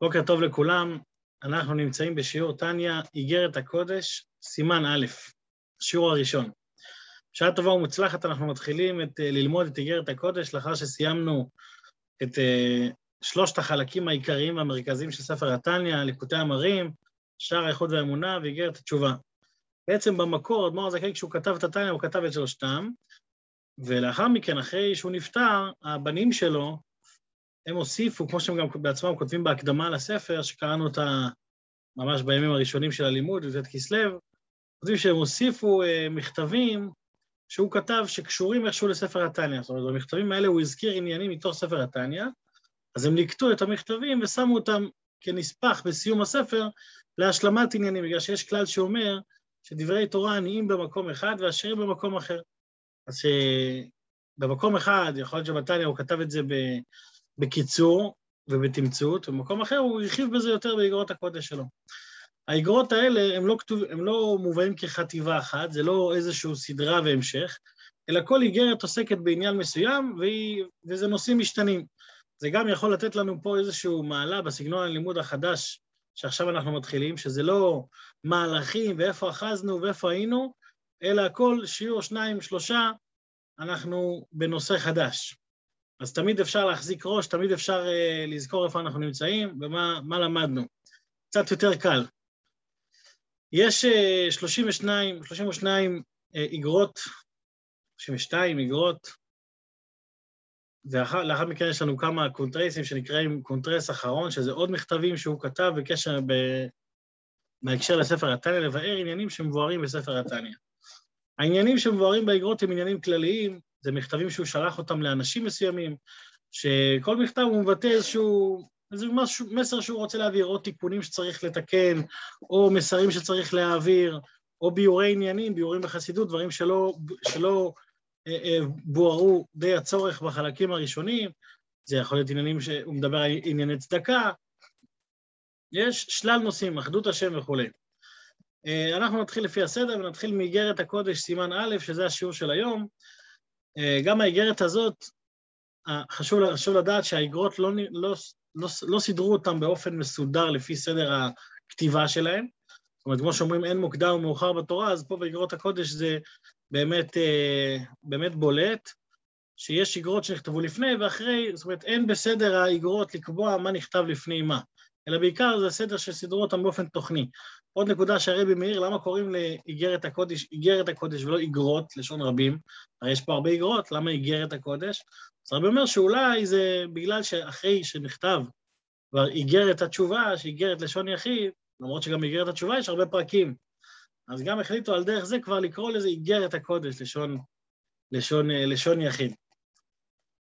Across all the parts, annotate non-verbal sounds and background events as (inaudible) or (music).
בוקר טוב לכולם, אנחנו נמצאים בשיעור טניה, איגרת הקודש, סימן א', שיעור הראשון. בשעה טובה ומוצלחת אנחנו מתחילים את, ללמוד את איגרת הקודש לאחר שסיימנו את uh, שלושת החלקים העיקריים והמרכזיים של ספר התניא, ליקוטי המרים, שער האיכות והאמונה ואיגרת התשובה. בעצם במקור, אדמו"ר הזקן, כשהוא כתב את התניא, הוא כתב את שלושתם, ולאחר מכן, אחרי שהוא נפטר, הבנים שלו, הם הוסיפו, כמו שהם גם בעצמם כותבים בהקדמה לספר, שקראנו אותה ממש בימים הראשונים של הלימוד, י"ט כסלו, כותבים שהם הוסיפו uh, מכתבים שהוא כתב שקשורים איכשהו לספר התניא. זאת אומרת, במכתבים האלה הוא הזכיר עניינים מתוך ספר התניא, אז הם ליקטו את המכתבים ושמו אותם כנספח בסיום הספר להשלמת עניינים, בגלל שיש כלל שאומר שדברי תורה עניים במקום אחד ועשירים במקום אחר. אז שבמקום אחד, יכול להיות שבתניא הוא כתב את זה ב... בקיצור ובתמצות, ובמקום אחר הוא הרחיב בזה יותר באגרות הקודש שלו. האגרות האלה הם לא, כתוב, הם לא מובאים כחטיבה אחת, זה לא איזושהי סדרה והמשך, אלא כל איגרת עוסקת בעניין מסוים, והיא, וזה נושאים משתנים. זה גם יכול לתת לנו פה איזשהו מעלה בסגנון הלימוד החדש שעכשיו אנחנו מתחילים, שזה לא מהלכים ואיפה אחזנו ואיפה היינו, אלא כל שיעור שניים, שלושה, אנחנו בנושא חדש. אז תמיד אפשר להחזיק ראש, תמיד אפשר אה, לזכור איפה אנחנו נמצאים ומה למדנו. קצת יותר קל. יש אה, 32, 32 אה, איגרות, 32 איגרות, ולאחר מכן יש לנו כמה קונטרסים שנקראים קונטרס אחרון, שזה עוד מכתבים שהוא כתב בקשר, ב... בהקשר לספר התניא, לבאר עניינים שמבוארים בספר התניא. העניינים שמבוארים באיגרות הם עניינים כלליים, זה מכתבים שהוא שלח אותם לאנשים מסוימים, שכל מכתב הוא מבטא איזשהו, איזה משהו, מסר שהוא רוצה להעביר, או תיקונים שצריך לתקן, או מסרים שצריך להעביר, או ביורי עניינים, ביורים בחסידות, דברים שלא, שלא אה, אה, בוארו די הצורך בחלקים הראשונים, זה יכול להיות עניינים שהוא מדבר על ענייני צדקה, יש שלל נושאים, אחדות השם וכולי. אה, אנחנו נתחיל לפי הסדר ונתחיל מאיגרת הקודש סימן א', שזה השיעור של היום. אה, גם האיגרת הזאת, חשוב, חשוב לדעת שהאיגרות לא, לא, לא, לא סידרו אותן באופן מסודר לפי סדר הכתיבה שלהן. זאת אומרת, כמו שאומרים, אין מוקדם ומאוחר בתורה, אז פה באיגרות הקודש זה באמת, אה, באמת בולט, שיש איגרות שנכתבו לפני ואחרי, זאת אומרת, אין בסדר האיגרות לקבוע מה נכתב לפני מה, אלא בעיקר זה סדר שסידרו אותם באופן תוכני. עוד נקודה שהרבי מאיר, למה קוראים לאיגרת הקודש איגרת הקודש ולא איגרות, לשון רבים? הרי יש פה הרבה איגרות, למה איגרת הקודש? אז הרבי אומר שאולי זה בגלל שאחרי שנכתב כבר איגרת התשובה, שאיגרת לשון יחיד, למרות שגם באיגרת התשובה יש הרבה פרקים, אז גם החליטו על דרך זה כבר לקרוא לזה איגרת הקודש, לשון, לשון, לשון יחיד.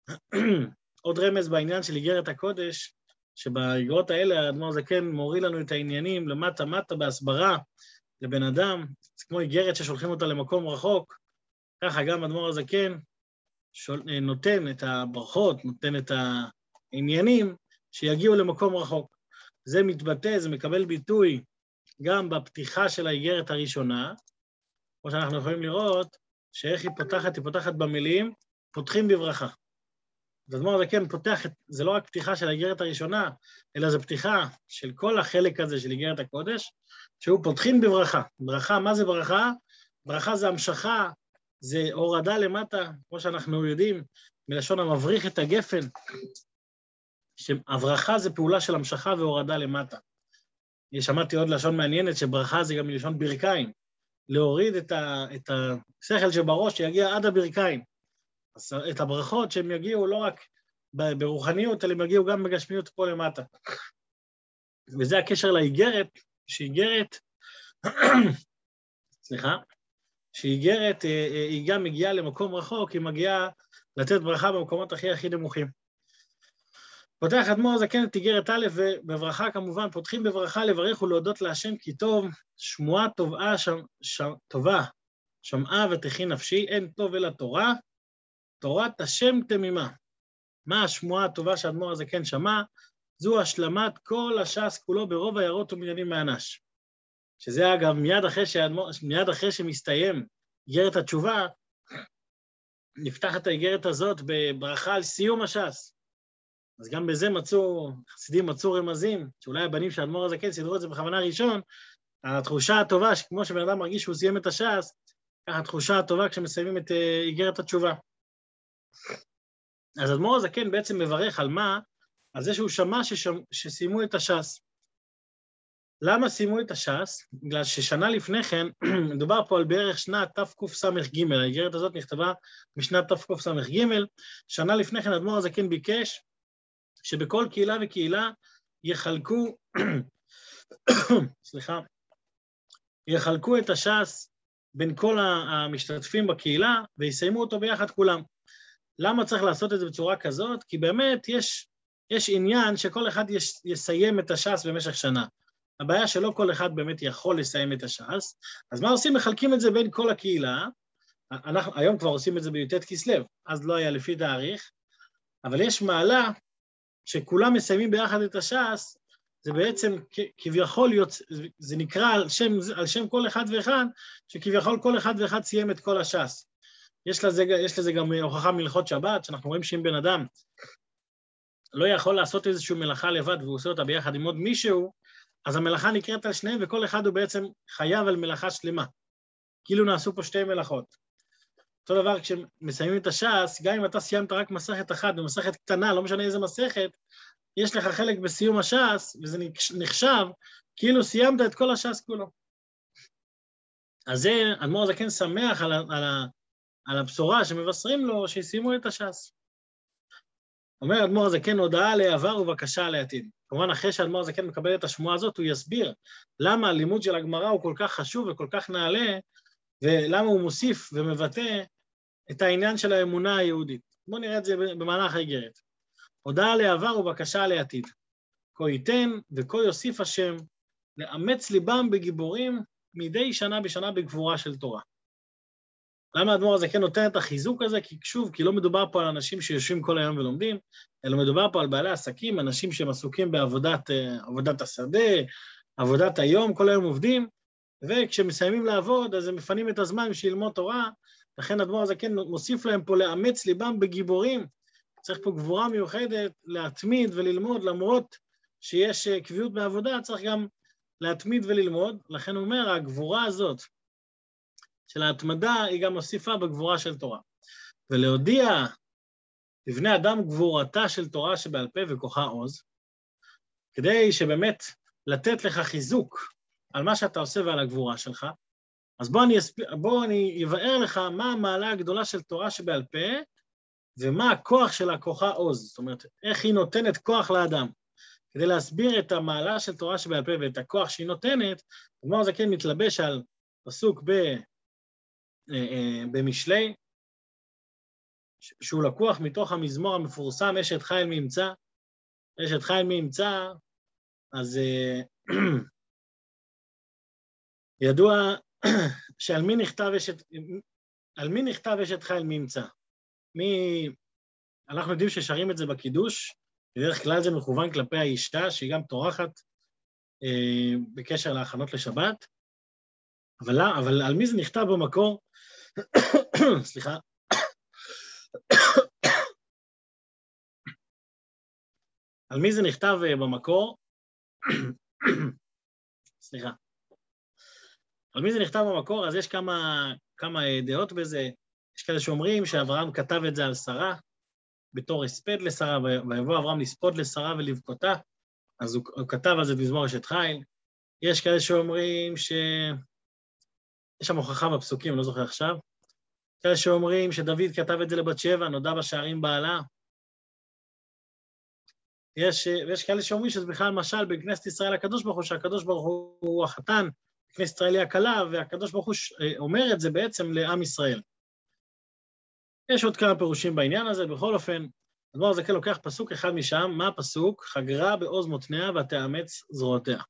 (clears throat) עוד רמז בעניין של איגרת הקודש, שבאגרות האלה האדמו"ר זקן מוריד לנו את העניינים למטה-מטה בהסברה לבן אדם, זה כמו איגרת ששולחים אותה למקום רחוק, ככה גם אדמו"ר הזקן שול, נותן את הברכות, נותן את העניינים שיגיעו למקום רחוק. זה מתבטא, זה מקבל ביטוי גם בפתיחה של האיגרת הראשונה, כמו שאנחנו יכולים לראות, שאיך היא פותחת, היא פותחת במילים, פותחים בברכה. אז אדמו"ר הזקן כן פותח, את, זה לא רק פתיחה של האיגרת הראשונה, אלא זה פתיחה של כל החלק הזה של איגרת הקודש, שהוא פותחים בברכה. ברכה, מה זה ברכה? ברכה זה המשכה, זה הורדה למטה, כמו שאנחנו יודעים, מלשון המבריך את הגפן, שהברכה זה פעולה של המשכה והורדה למטה. שמעתי עוד לשון מעניינת, שברכה זה גם מלשון ברכיים, להוריד את, ה, את השכל שבראש שיגיע עד הברכיים. את הברכות שהם יגיעו לא רק ברוחניות, אלא הם יגיעו גם בגשמיות פה למטה. וזה הקשר לאיגרת, שאיגרת, (clears throat) סליחה, שאיגרת אה, אה, היא גם מגיעה למקום רחוק, היא מגיעה לתת ברכה במקומות הכי הכי נמוכים. פותח אדמו"ר זקן את איגרת א', ובברכה כמובן, פותחים בברכה לברך ולהודות להשם כי טוב, שמועה טובה, שם, שם, טובה, שמעה ותחי נפשי, אין טוב אלא תורה, תורת השם תמימה. מה השמועה הטובה שאדמו"ר הזה כן שמע? זו השלמת כל הש"ס כולו ברוב עיירות ומניינים מהנש. שזה אגב, מיד אחרי, שאדמור, מיד אחרי שמסתיים איגרת התשובה, נפתחת האיגרת הזאת בברכה על סיום הש"ס. אז גם בזה מצאו, חסידים מצאו רמזים, שאולי הבנים של האדמו"ר הזקן סידרו את זה בכוונה ראשון, התחושה הטובה, שכמו שבן אדם מרגיש שהוא סיים את הש"ס, ככה התחושה הטובה כשמסיימים את אה, איגרת התשובה. אז אדמו"ר הזקן בעצם מברך על מה? על זה שהוא שמע ששמ... שסיימו את הש"ס. למה סיימו את הש"ס? בגלל ששנה לפני כן, (clears throat) מדובר פה על בערך שנת תקס"ג, האיגרת הזאת נכתבה משנת תקס"ג, שנה לפני כן אדמו"ר הזקן ביקש שבכל קהילה וקהילה יחלקו, (clears throat) סליחה, יחלקו את הש"ס בין כל המשתתפים בקהילה ויסיימו אותו ביחד כולם. למה צריך לעשות את זה בצורה כזאת? כי באמת יש, יש עניין שכל אחד יש, יסיים את הש"ס במשך שנה. הבעיה שלא כל אחד באמת יכול לסיים את הש"ס, אז מה עושים? מחלקים את זה בין כל הקהילה. אנחנו היום כבר עושים את זה בי"ט כסלו, אז לא היה לפי תאריך, אבל יש מעלה שכולם מסיימים ביחד את הש"ס, זה בעצם כביכול, יוצ... זה נקרא על שם, על שם כל אחד ואחד, שכביכול כל אחד ואחד סיים את כל הש"ס. יש לזה, יש לזה גם הוכחה מלכות שבת, שאנחנו רואים שאם בן אדם לא יכול לעשות איזושהי מלאכה לבד והוא עושה אותה ביחד עם עוד מישהו, אז המלאכה נקראת על שניהם וכל אחד הוא בעצם חייב על מלאכה שלמה. כאילו נעשו פה שתי מלאכות. אותו דבר כשמסיימים את הש"ס, גם אם אתה סיימת רק מסכת אחת ומסכת קטנה, לא משנה איזה מסכת, יש לך חלק בסיום הש"ס, וזה נחשב כאילו סיימת את כל הש"ס כולו. אז זה, אדמו"ר הזקן שמח על, על, על הבשורה שמבשרים לו שסיימו את הש"ס. אומר אדמו"ר הזקן, הודעה לעבר ובקשה לעתיד. כמובן, אחרי שאדמו"ר הזקן מקבל את השמועה הזאת, הוא יסביר למה הלימוד של הגמרא הוא כל כך חשוב וכל כך נעלה, ולמה הוא מוסיף ומבטא את העניין של האמונה היהודית. בואו נראה את זה במהלך האיגרת. הודעה לעבר ובקשה לעתיד. כה ייתן וכה יוסיף השם לאמץ ליבם בגיבורים מדי שנה בשנה בגבורה של תורה. למה האדמו"ר הזה כן נותן את החיזוק הזה? כי שוב, כי לא מדובר פה על אנשים שיושבים כל היום ולומדים, אלא מדובר פה על בעלי עסקים, אנשים שהם עסוקים בעבודת עבודת השדה, עבודת היום, כל היום עובדים, וכשמסיימים לעבוד, אז הם מפנים את הזמן בשביל ללמוד תורה, לכן האדמו"ר הזה כן מוסיף להם פה לאמץ ליבם בגיבורים. צריך פה גבורה מיוחדת להתמיד וללמוד, למרות שיש קביעות בעבודה, צריך גם להתמיד וללמוד. לכן הוא אומר, הגבורה הזאת של ההתמדה היא גם מוסיפה בגבורה של תורה. ולהודיע לבני אדם גבורתה של תורה שבעל פה וכוחה עוז, כדי שבאמת לתת לך חיזוק על מה שאתה עושה ועל הגבורה שלך, אז בוא אני, אספ... בוא אני אבאר לך מה המעלה הגדולה של תורה שבעל פה, ומה הכוח של הכוחה עוז, זאת אומרת, איך היא נותנת כוח לאדם. כדי להסביר את המעלה של תורה שבעל פה ואת הכוח שהיא נותנת, הגמר כן מתלבש על פסוק ב... אה, אה, במשלי, שהוא לקוח מתוך המזמור המפורסם, אשת חיל מי ימצא. אשת חיל מי ימצא, אז אה, (clears throat) ידוע (clears throat) שעל מי נכתב אשת, על מי נכתב אשת חיל מי ימצא? מי... אנחנו יודעים ששרים את זה בקידוש, בדרך כלל זה מכוון כלפי האישה, שהיא גם טורחת בקשר להכנות לשבת, אבל, אבל על מי זה נכתב במקור? סליחה. על מי זה נכתב אה, במקור? סליחה. על מי זה נכתב במקור? אז יש כמה, כמה דעות בזה. יש כאלה שאומרים שאברהם כתב את זה על שרה, בתור הספד לשרה, ויבוא אברהם לספוד לשרה ולבכותה, אז הוא, הוא כתב על זה במזמור אשת חיל. יש כאלה שאומרים ש... יש שם הוכחה בפסוקים, אני לא זוכר עכשיו. כאלה שאומרים שדוד כתב את זה לבת שבע, נודע בשערים בעלה. יש, ויש כאלה שאומרים שזה בכלל משל בין כנסת ישראל לקדוש ברוך הוא, שהקדוש ברוך הוא החתן, כנסת ישראל היא הכלה, והקדוש ברוך הוא אומר את זה בעצם לעם ישראל. יש עוד כמה פירושים בעניין הזה, בכל אופן, הדבר הזה כן לוקח פסוק אחד משם, מה הפסוק? חגרה בעוז מותניה ותאמץ זרועותיה.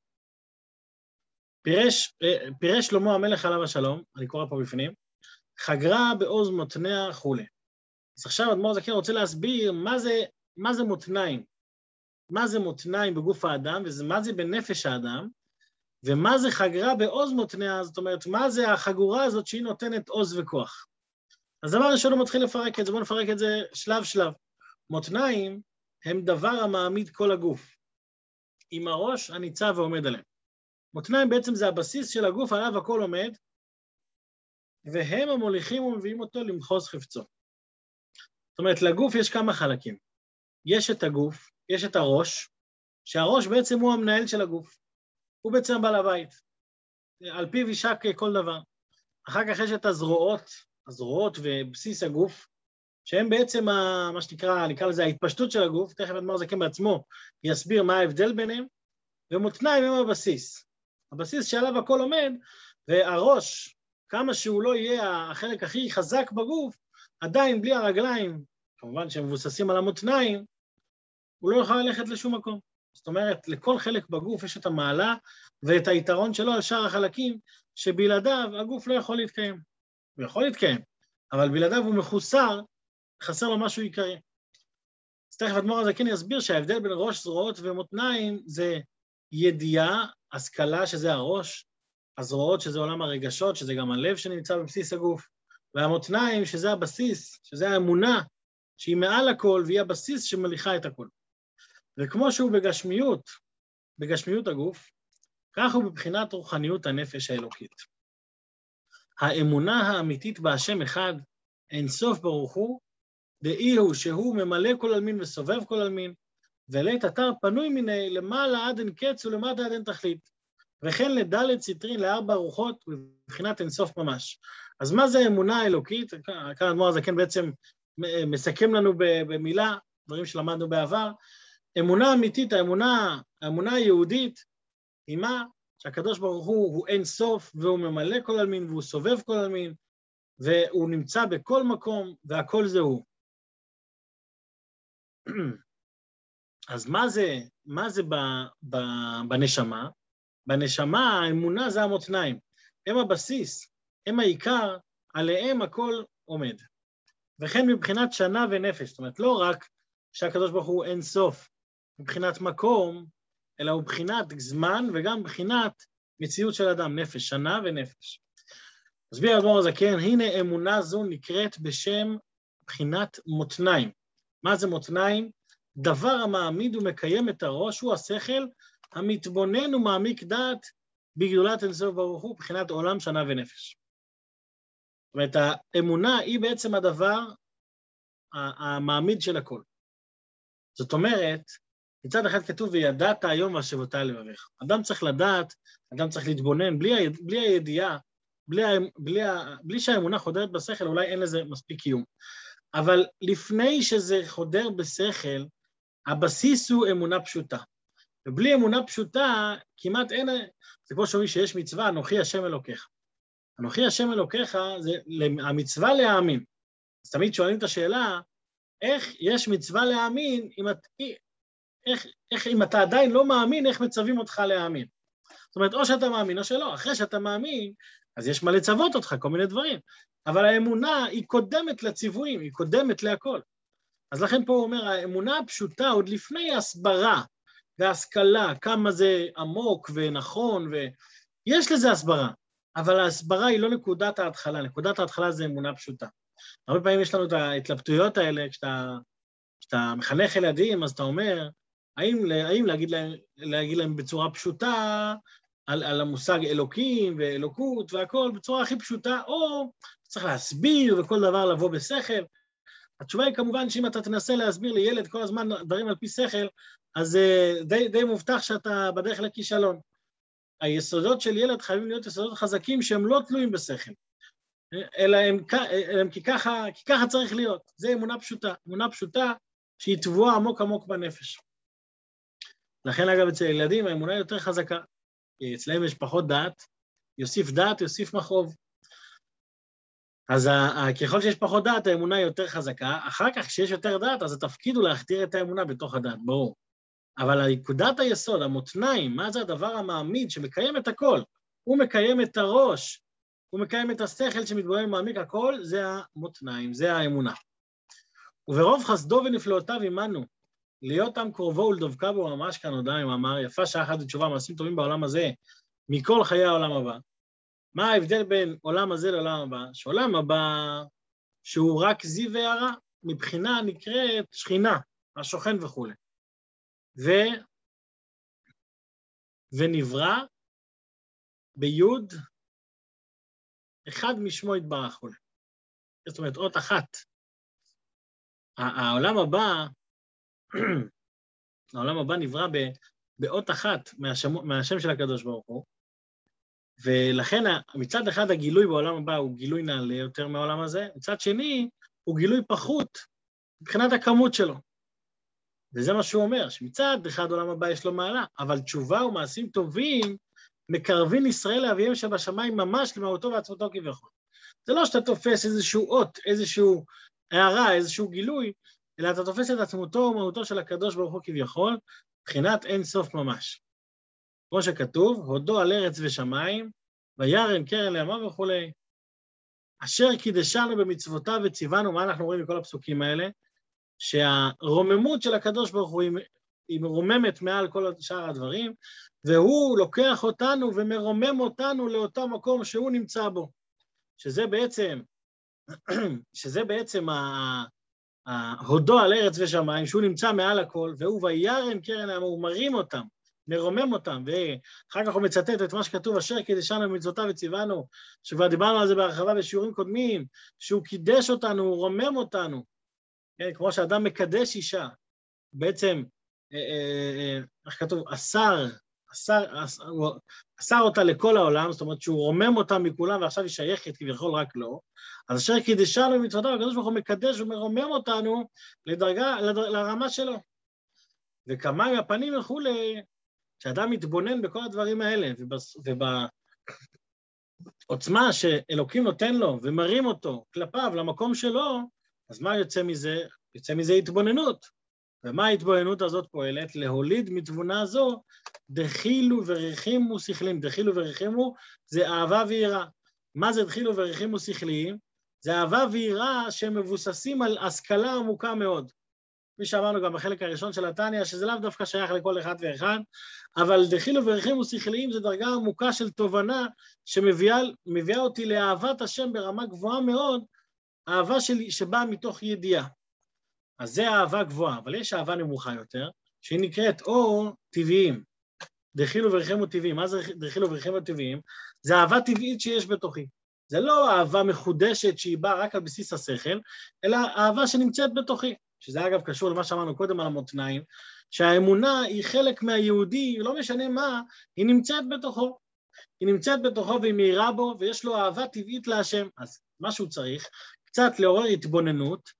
פירש, פירש שלמה המלך עליו השלום, אני קורא פה בפנים, חגרה בעוז מותניה וכולי. אז עכשיו אדמו"ר הזקן רוצה להסביר מה זה, מה זה מותניים, מה זה מותניים בגוף האדם ומה זה בנפש האדם, ומה זה חגרה בעוז מותניה, זאת אומרת, מה זה החגורה הזאת שהיא נותנת עוז וכוח. אז דבר ראשון הוא מתחיל לפרק את זה, בואו נפרק את זה שלב-שלב. מותניים הם דבר המעמיד כל הגוף, עם הראש הניצב ועומד עליהם. מותניים בעצם זה הבסיס של הגוף עליו הכל עומד, והם המוליכים ומביאים אותו למחוז חפצו. זאת אומרת, לגוף יש כמה חלקים. יש את הגוף, יש את הראש, שהראש בעצם הוא המנהל של הגוף. הוא בעצם בעל הבית. על פיו יישק כל דבר. אחר כך יש את הזרועות, הזרועות ובסיס הגוף, שהם בעצם ה, מה שנקרא, נקרא לזה ההתפשטות של הגוף, תכף אדמר זקן בעצמו יסביר מה ההבדל ביניהם, ומותניים הם הבסיס. הבסיס שעליו הכל עומד, והראש, כמה שהוא לא יהיה החלק הכי חזק בגוף, עדיין בלי הרגליים, כמובן שהם מבוססים על המותניים, הוא לא יוכל ללכת לשום מקום. זאת אומרת, לכל חלק בגוף יש את המעלה ואת היתרון שלו על שאר החלקים, שבלעדיו הגוף לא יכול להתקיים. הוא יכול להתקיים, אבל בלעדיו הוא מחוסר, חסר לו משהו עיקרי. אז תכף אדמו"ר הזה כן יסביר שההבדל בין ראש זרועות ומותניים זה ידיעה, השכלה, שזה הראש, הזרועות, שזה עולם הרגשות, שזה גם הלב שנמצא בבסיס הגוף, והמותניים, שזה הבסיס, שזה האמונה, שהיא מעל הכל והיא הבסיס שמליכה את הכל. וכמו שהוא בגשמיות, בגשמיות הגוף, כך הוא בבחינת רוחניות הנפש האלוקית. האמונה האמיתית בהשם אחד, אין סוף ברוך הוא, דאי הוא שהוא ממלא כל עלמין וסובב כל עלמין, ולית אתר פנוי מיני למעלה עד אין קץ ולמטה עד אין תכלית. וכן לדלת ציטרין לארבע רוחות מבחינת אינסוף ממש. אז מה זה האמונה האלוקית? כאן אדמו"ר הזקן בעצם מסכם לנו במילה, דברים שלמדנו בעבר. אמונה אמיתית, האמונה, האמונה היהודית, היא מה? שהקדוש ברוך הוא הוא אין סוף, והוא ממלא כל עלמין, והוא סובב כל עלמין, והוא נמצא בכל מקום, והכל זה הוא. אז מה זה, מה זה ב, ב, בנשמה? בנשמה האמונה זה המותניים, הם הבסיס, הם העיקר, עליהם הכל עומד. וכן מבחינת שנה ונפש, זאת אומרת, לא רק שהקדוש ברוך הוא אין סוף מבחינת מקום, אלא הוא מבחינת זמן וגם מבחינת מציאות של אדם, נפש, שנה ונפש. מסביר אדמו"ר הזקן, הנה אמונה זו נקראת בשם בחינת מותניים. מה זה מותניים? דבר המעמיד ומקיים את הראש הוא השכל המתבונן ומעמיק דעת בגדולת אינסוף ברוך הוא, מבחינת עולם, שנה ונפש. זאת אומרת, האמונה היא בעצם הדבר המעמיד של הכל. זאת אומרת, מצד אחד כתוב, וידעת היום והשבותה לבביך. אדם צריך לדעת, אדם צריך להתבונן, בלי, בלי הידיעה, בלי, בלי, בלי שהאמונה חודרת בשכל, אולי אין לזה מספיק קיום. אבל לפני שזה חודר בשכל, הבסיס הוא אמונה פשוטה. ובלי אמונה פשוטה, כמעט אין... זה כמו שאומרים שיש מצווה, אנוכי השם אלוקיך. אנוכי השם אלוקיך זה המצווה להאמין. אז תמיד שואלים את השאלה, איך יש מצווה להאמין אם, את, איך, איך אם אתה עדיין לא מאמין, איך מצווים אותך להאמין? זאת אומרת, או שאתה מאמין או שלא. אחרי שאתה מאמין, אז יש מה לצוות אותך, כל מיני דברים. אבל האמונה היא קודמת לציוויים, היא קודמת להכל. אז לכן פה הוא אומר, האמונה הפשוטה, עוד לפני ההסברה וההשכלה, כמה זה עמוק ונכון, ויש לזה הסברה, אבל ההסברה היא לא נקודת ההתחלה, נקודת ההתחלה זה אמונה פשוטה. הרבה פעמים יש לנו את ההתלבטויות האלה, כשאתה, כשאתה מחנך ילדים, אז אתה אומר, האם, האם להגיד, להם, להגיד להם בצורה פשוטה על, על המושג אלוקים ואלוקות והכול, בצורה הכי פשוטה, או צריך להסביר וכל דבר לבוא בשכל. התשובה היא כמובן שאם אתה תנסה להסביר לילד כל הזמן דברים על פי שכל, אז uh, די, די מובטח שאתה בדרך לכישלון. היסודות של ילד חייבים להיות יסודות חזקים שהם לא תלויים בשכל, אלא הם, הם כי, ככה, כי ככה צריך להיות. זה אמונה פשוטה, אמונה פשוטה שהיא טבועה עמוק עמוק בנפש. לכן אגב אצל ילדים האמונה יותר חזקה, כי אצלם יש פחות דעת, יוסיף דעת, יוסיף מכאוב. אז ככל שיש פחות דעת, האמונה היא יותר חזקה, אחר כך כשיש יותר דעת, אז התפקיד הוא להכתיר את האמונה בתוך הדעת, ברור. אבל נקודת היסוד, המותניים, מה זה הדבר המעמיד שמקיים את הכל? הוא מקיים את הראש, הוא מקיים את השכל שמתבונן ומעמיק הכל, זה המותניים, זה האמונה. וברוב חסדו ונפלאותיו עמנו, להיות עם קרובו ולדבקה בו ממש כאן עם אמר, יפה שעה אחת ותשובה, מעשים טובים בעולם הזה, מכל חיי העולם הבא. מה ההבדל בין עולם הזה לעולם הבא? שעולם הבא, שהוא רק זיו והערה, מבחינה נקראת שכינה, השוכן וכולי. ו... ונברא ביוד אחד משמו יתברך וכולי. זאת אומרת, אות אחת. העולם הבא, (clears throat) העולם הבא נברא באות אחת מהשם, מהשם של הקדוש ברוך הוא, ולכן מצד אחד הגילוי בעולם הבא הוא גילוי נעלה יותר מהעולם הזה, מצד שני הוא גילוי פחות מבחינת הכמות שלו. וזה מה שהוא אומר, שמצד אחד עולם הבא יש לו מעלה, אבל תשובה ומעשים טובים מקרבין ישראל לאביהם שבשמיים ממש למהותו ועצמותו כביכול. זה לא שאתה תופס איזשהו אות, איזשהו הערה, איזשהו גילוי, אלא אתה תופס את עצמותו ומהותו של הקדוש ברוך הוא כביכול, מבחינת אין סוף ממש. כמו שכתוב, הודו על ארץ ושמיים, וירם קרן לימיו וכולי. אשר קידשנו במצוותיו וציוונו, מה אנחנו רואים מכל הפסוקים האלה? שהרוממות של הקדוש ברוך הוא היא מרוממת מעל כל שאר הדברים, והוא לוקח אותנו ומרומם אותנו לאותו מקום שהוא נמצא בו. שזה בעצם, (clears throat) שזה בעצם ההודו על ארץ ושמיים, שהוא נמצא מעל הכל, והוא וירם קרן העם, הוא מרים אותם, מרומם אותם, ואחר כך הוא מצטט את מה שכתוב, אשר קידשנו במצוותיו וציוונו, שכבר דיברנו על זה בהרחבה בשיעורים קודמים, שהוא קידש אותנו, הוא רומם אותנו, כן, כמו שאדם מקדש אישה, בעצם, אה, אה, אה, איך כתוב, אסר, אסר, אסר, אסר אותה לכל העולם, זאת אומרת שהוא רומם אותה מכולם ועכשיו היא שייכת כביכול רק לו, אז אשר קידשנו במצוותיו, הקדוש ברוך הוא מקדש ומרומם אותנו לדרגה, לרמה שלו. וכמה מהפנים וכולי, כשאדם מתבונן בכל הדברים האלה, ובעוצמה שאלוקים נותן לו ומרים אותו כלפיו למקום שלו, אז מה יוצא מזה? יוצא מזה התבוננות. ומה ההתבוננות הזאת פועלת? להוליד מתבונה זו דחילו ורחימו שכליים. דחילו ורחימו זה אהבה ויראה. מה זה דחילו ורחימו שכליים? זה אהבה ויראה שמבוססים על השכלה עמוקה מאוד. כפי שאמרנו גם בחלק הראשון של התניא, שזה לאו דווקא שייך לכל אחד ואחד, אבל דחילו ורחימו שכליים זה דרגה עמוקה של תובנה שמביאה אותי לאהבת השם ברמה גבוהה מאוד, אהבה שלי שבאה מתוך ידיעה. אז זה אהבה גבוהה, אבל יש אהבה נמוכה יותר, שהיא נקראת או טבעיים. דחילו ורחימו טבעיים. מה זה דחילו ורחימו טבעיים? זה אהבה טבעית שיש בתוכי. זה לא אהבה מחודשת שהיא באה רק על בסיס השכל, אלא אהבה שנמצאת בתוכי, שזה אגב קשור למה שאמרנו קודם על המותניים, שהאמונה היא חלק מהיהודי, לא משנה מה, היא נמצאת בתוכו. היא נמצאת בתוכו והיא מאירה בו, ויש לו אהבה טבעית להשם. אז מה שהוא צריך, קצת לעורר התבוננות,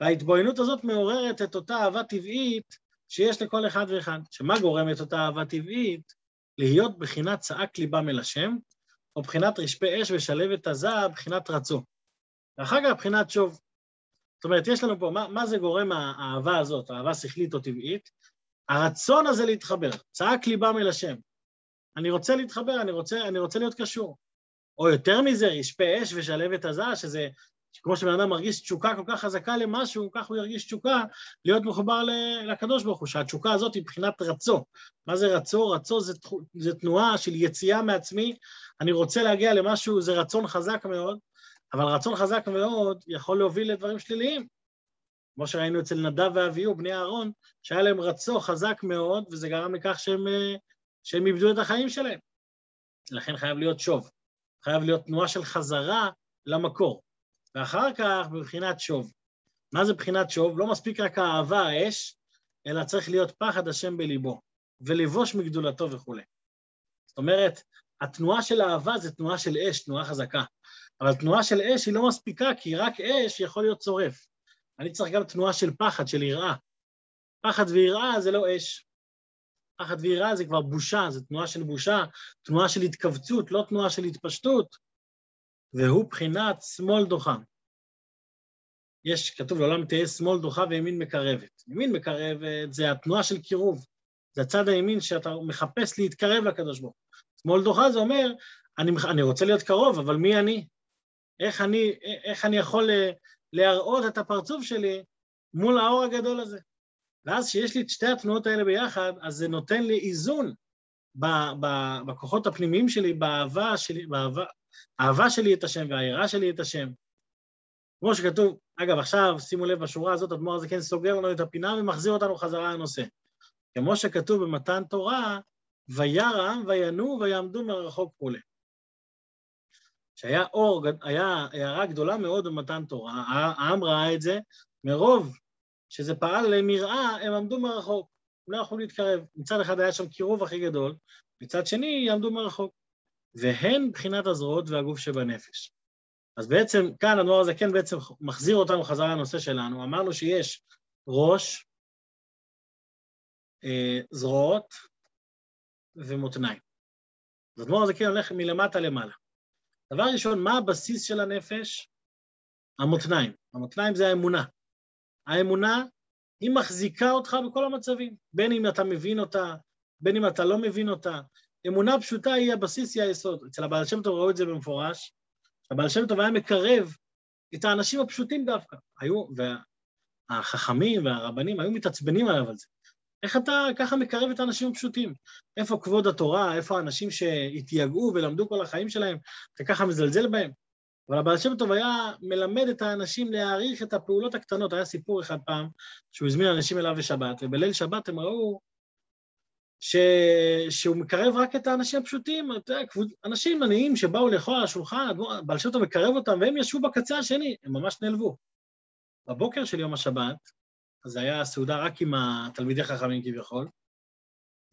וההתבוננות הזאת מעוררת את אותה אהבה טבעית שיש לכל אחד ואחד. שמה גורם את אותה אהבה טבעית? להיות בחינת צעק ליבם אל השם, או בחינת רשפי אש ושלבת עזה, בחינת רצו. ואחר כך בחינת שוב. זאת אומרת, יש לנו פה, מה, מה זה גורם האהבה הזאת, האהבה שכלית או טבעית? הרצון הזה להתחבר, צעק ליבם אל השם. אני רוצה להתחבר, אני רוצה, אני רוצה להיות קשור. או יותר מזה, רשפי אש ושלבת עזה, שזה כמו שבן אדם מרגיש תשוקה כל כך חזקה למשהו, כך הוא ירגיש תשוקה להיות מחובר לקדוש ברוך הוא, שהתשוקה הזאת היא מבחינת רצו. מה זה רצו? רצו זה, זה תנועה של יציאה מעצמי, אני רוצה להגיע למשהו, זה רצון חזק מאוד, אבל רצון חזק מאוד יכול להוביל לדברים שליליים. כמו שראינו אצל נדב ואביהו, בני אהרון, שהיה להם רצו חזק מאוד, וזה גרם לכך שהם, שהם איבדו את החיים שלהם. לכן חייב להיות שוב, חייב להיות תנועה של חזרה למקור. ואחר כך בבחינת שוב. מה זה בחינת שוב? לא מספיק רק האהבה, האש, אלא צריך להיות פחד השם בליבו, ולבוש מגדולתו וכולי. זאת אומרת, התנועה של אהבה זה תנועה של אש, תנועה חזקה. אבל תנועה של אש היא לא מספיקה, כי רק אש יכול להיות צורף. אני צריך גם תנועה של פחד, של יראה. פחד ויראה זה לא אש. פחד ויראה זה כבר בושה, זה תנועה של בושה, תנועה של התכווצות, לא תנועה של התפשטות. והוא בחינת שמאל דוחה. יש, כתוב לעולם תהיה שמאל דוחה וימין מקרבת. ימין מקרבת זה התנועה של קירוב, זה הצד הימין שאתה מחפש להתקרב לקדוש ברוך הוא. שמאל דוחה זה אומר, אני, אני רוצה להיות קרוב, אבל מי אני? איך אני, איך אני יכול להראות את הפרצוף שלי מול האור הגדול הזה? ואז כשיש לי את שתי התנועות האלה ביחד, אז זה נותן לי איזון בכוחות הפנימיים שלי, באהבה שלי, באהבה, האהבה שלי את השם והיראה שלי את השם. כמו שכתוב, אגב, עכשיו, שימו לב, בשורה הזאת, אדמו"ר הזה כן סוגר לנו את הפינה ומחזיר אותנו חזרה לנושא. כמו שכתוב במתן תורה, וירא העם וינועו ויעמדו מרחוק פולה. שהיה אור, היה הערה גדולה מאוד במתן תורה, העם ראה את זה, מרוב שזה פעל למראה, הם עמדו מרחוק, הם לא יכלו להתקרב. מצד אחד היה שם קירוב הכי גדול, מצד שני יעמדו מרחוק. והן מבחינת הזרועות והגוף שבנפש. אז בעצם כאן הדבר הזה כן בעצם מחזיר אותנו חזרה לנושא שלנו. אמרנו שיש ראש, אה, זרועות ומותניים. אז הדבר הזה כן הולך מלמטה למעלה. דבר ראשון, מה הבסיס של הנפש? המותניים. המותניים זה האמונה. האמונה, היא מחזיקה אותך בכל המצבים, בין אם אתה מבין אותה, בין אם אתה לא מבין אותה. אמונה פשוטה היא הבסיס, היא היסוד. אצל הבעל שם טוב ראו את זה במפורש. הבעל שם טוב היה מקרב את האנשים הפשוטים דווקא. היו, והחכמים והרבנים היו מתעצבנים עליו על זה. איך אתה ככה מקרב את האנשים הפשוטים? איפה כבוד התורה, איפה האנשים שהתייגעו ולמדו כל החיים שלהם, אתה ככה מזלזל בהם? אבל הבעל שם טוב היה מלמד את האנשים להעריך את הפעולות הקטנות. היה סיפור אחד פעם, שהוא הזמין אנשים אליו בשבת, ובליל שבת הם ראו ש... שהוא מקרב רק את האנשים הפשוטים, אנשים עניים שבאו לאכול על השולחן, בעל שם טוב מקרב אותם, והם ישבו בקצה השני, הם ממש נעלבו. בבוקר של יום השבת, אז זה היה סעודה רק עם התלמידי חכמים כביכול,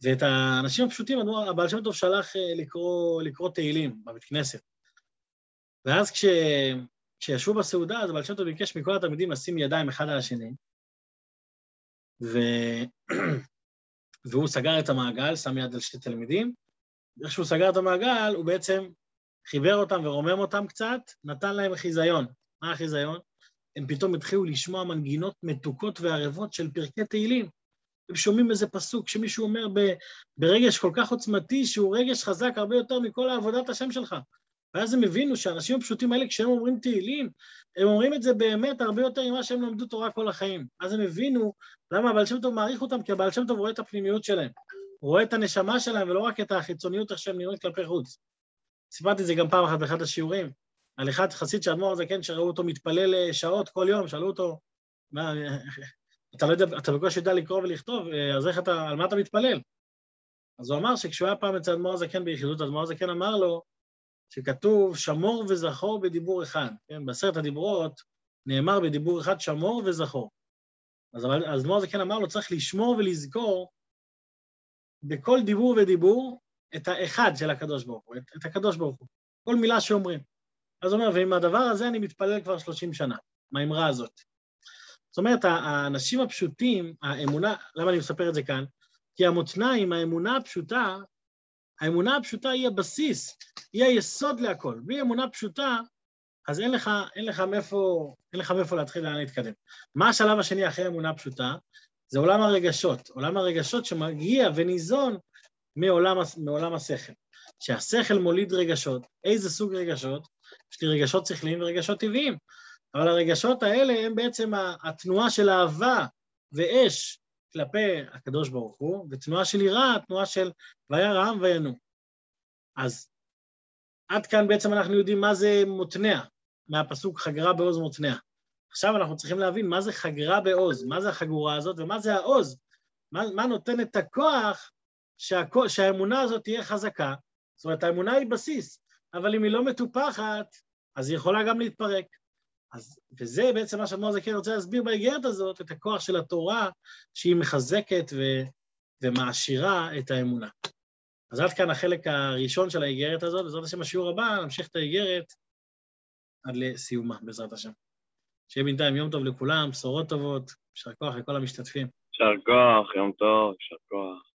ואת האנשים הפשוטים, הבעל שם טוב שלח אה, לקרוא, לקרוא תהילים בבית כנסת. ואז כש... כשישבו בסעודה, אז הבעל שם טוב ביקש מכל התלמידים לשים ידיים אחד על השני, ו... (clears throat) והוא סגר את המעגל, שם יד על שתי תלמידים. איך שהוא סגר את המעגל, הוא בעצם חיבר אותם ורומם אותם קצת, נתן להם חיזיון. מה החיזיון? הם פתאום התחילו לשמוע מנגינות מתוקות וערבות של פרקי תהילים. הם שומעים איזה פסוק שמישהו אומר ברגש כל כך עוצמתי, שהוא רגש חזק הרבה יותר מכל עבודת השם שלך. ואז הם הבינו שהאנשים הפשוטים האלה, כשהם אומרים תהילים, הם אומרים את זה באמת הרבה יותר ממה שהם למדו תורה כל החיים. אז הם הבינו למה הבעל שם טוב מעריך אותם, כי הבעל שם טוב רואה את הפנימיות שלהם. הוא רואה את הנשמה שלהם ולא רק את החיצוניות איך שהם נראים כלפי חוץ. סיפרתי את זה גם פעם אחת באחד השיעורים, על אחד חסיד של אדמו"ר הזקן שראו אותו מתפלל שעות כל יום, שאלו אותו, מה, אתה לא יודע, אתה בקושי יודע לקרוא ולכתוב, אז איך אתה, על מה אתה מתפלל? אז הוא אמר שכשהוא היה פעם אצל אדמו"ר הזקן ביחידות, אדמו"ר הזקן אמר לו, שכתוב שמור וזכור בדיבור אחד, כן? בעשרת הדיברות נאמר בדיבור אחד שמור וזכור. אז האדמו"ר הזקן אמר לו, צריך לשמור ולזכור בכל דיבור ודיבור את האחד של הקדוש ברוך הוא, את, את הקדוש ברוך הוא, כל מילה שאומרים. אז הוא אומר, ועם הדבר הזה אני מתפלל כבר 30 שנה, מהאמרה הזאת. זאת אומרת, האנשים הפשוטים, האמונה, למה אני מספר את זה כאן? כי המותניים, האמונה הפשוטה, האמונה הפשוטה היא הבסיס, היא היסוד להכל. בלי אמונה פשוטה, אז אין לך, אין לך מאיפה, אין לך מאיפה להתחיל לאן להתקדם. מה השלב השני אחרי אמונה פשוטה? זה עולם הרגשות. עולם הרגשות שמגיע וניזון מעולם, מעולם השכל. שהשכל מוליד רגשות. איזה סוג רגשות? יש לי רגשות שכליים ורגשות טבעיים. אבל הרגשות האלה הם בעצם התנועה של אהבה ואש כלפי הקדוש ברוך הוא, ותנועה של יראה, תנועה של וירא העם וינועו. אז עד כאן בעצם אנחנו יודעים מה זה מותנע, מהפסוק חגרה בעוז מותנע. עכשיו אנחנו צריכים להבין מה זה חגרה בעוז, מה זה החגורה הזאת ומה זה העוז, מה, מה נותן את הכוח שהכו, שהאמונה הזאת תהיה חזקה. זאת אומרת, האמונה היא בסיס, אבל אם היא לא מטופחת, אז היא יכולה גם להתפרק. אז, וזה בעצם מה שאדמו"ר זקן רוצה להסביר באיגרת הזאת, את הכוח של התורה, שהיא מחזקת ו, ומעשירה את האמונה. אז עד כאן החלק הראשון של האיגרת הזאת, בעזרת השם בשיעור הבא נמשיך את האיגרת עד לסיומה, בעזרת השם. שיהיה בינתיים יום טוב לכולם, בשורות טובות, יישר כוח לכל המשתתפים. יישר כוח, יום טוב, יישר כוח.